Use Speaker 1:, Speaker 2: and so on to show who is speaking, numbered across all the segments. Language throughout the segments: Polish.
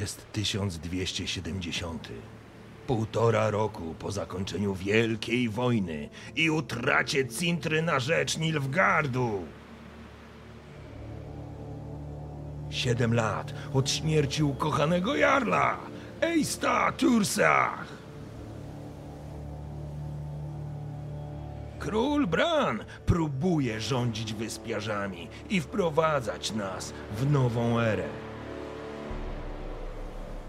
Speaker 1: Jest 1270. Półtora roku po zakończeniu Wielkiej Wojny i utracie Cintry na rzecz Nilfgardu. Siedem lat od śmierci ukochanego Jarla, Ejsta Tursach. Król Bran próbuje rządzić wyspiarzami i wprowadzać nas w nową erę.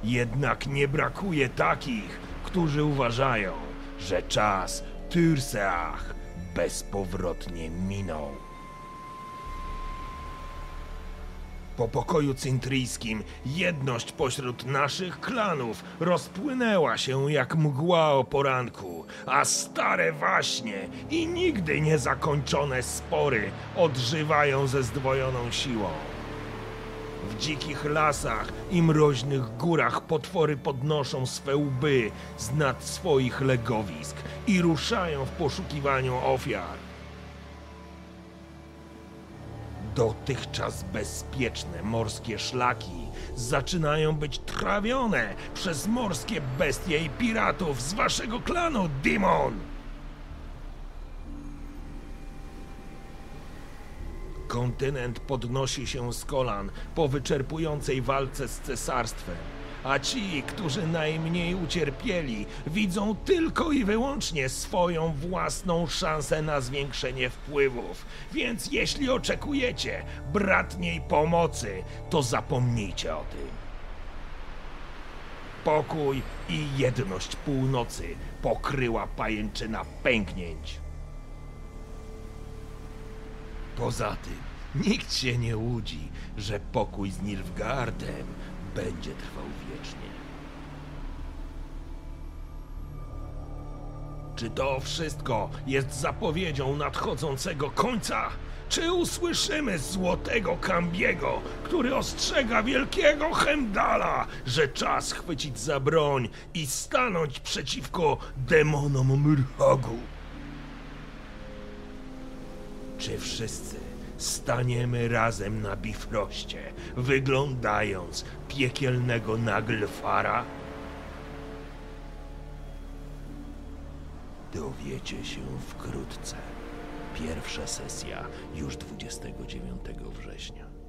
Speaker 1: Jednak nie brakuje takich, którzy uważają, że czas Tyrseach bezpowrotnie minął. Po pokoju cyntryjskim jedność pośród naszych klanów rozpłynęła się jak mgła o poranku, a stare waśnie i nigdy niezakończone spory odżywają ze zdwojoną siłą. W dzikich lasach i mroźnych górach potwory podnoszą swe łby z nad swoich legowisk i ruszają w poszukiwaniu ofiar. Dotychczas bezpieczne morskie szlaki zaczynają być trawione przez morskie bestie i piratów z waszego klanu, Dimon! Kontynent podnosi się z kolan po wyczerpującej walce z cesarstwem, a ci, którzy najmniej ucierpieli, widzą tylko i wyłącznie swoją własną szansę na zwiększenie wpływów. Więc jeśli oczekujecie bratniej pomocy, to zapomnijcie o tym. Pokój i jedność północy pokryła pajęczyna pęknięć. Poza tym, nikt się nie łudzi, że pokój z Nilfgaardem będzie trwał wiecznie. Czy to wszystko jest zapowiedzią nadchodzącego końca? Czy usłyszymy złotego Kambiego, który ostrzega wielkiego Hemdala, że czas chwycić za broń i stanąć przeciwko demonom Mrhagu? Czy wszyscy staniemy razem na bifroście, wyglądając piekielnego Naglfara? Dowiecie się wkrótce. Pierwsza sesja już 29 września.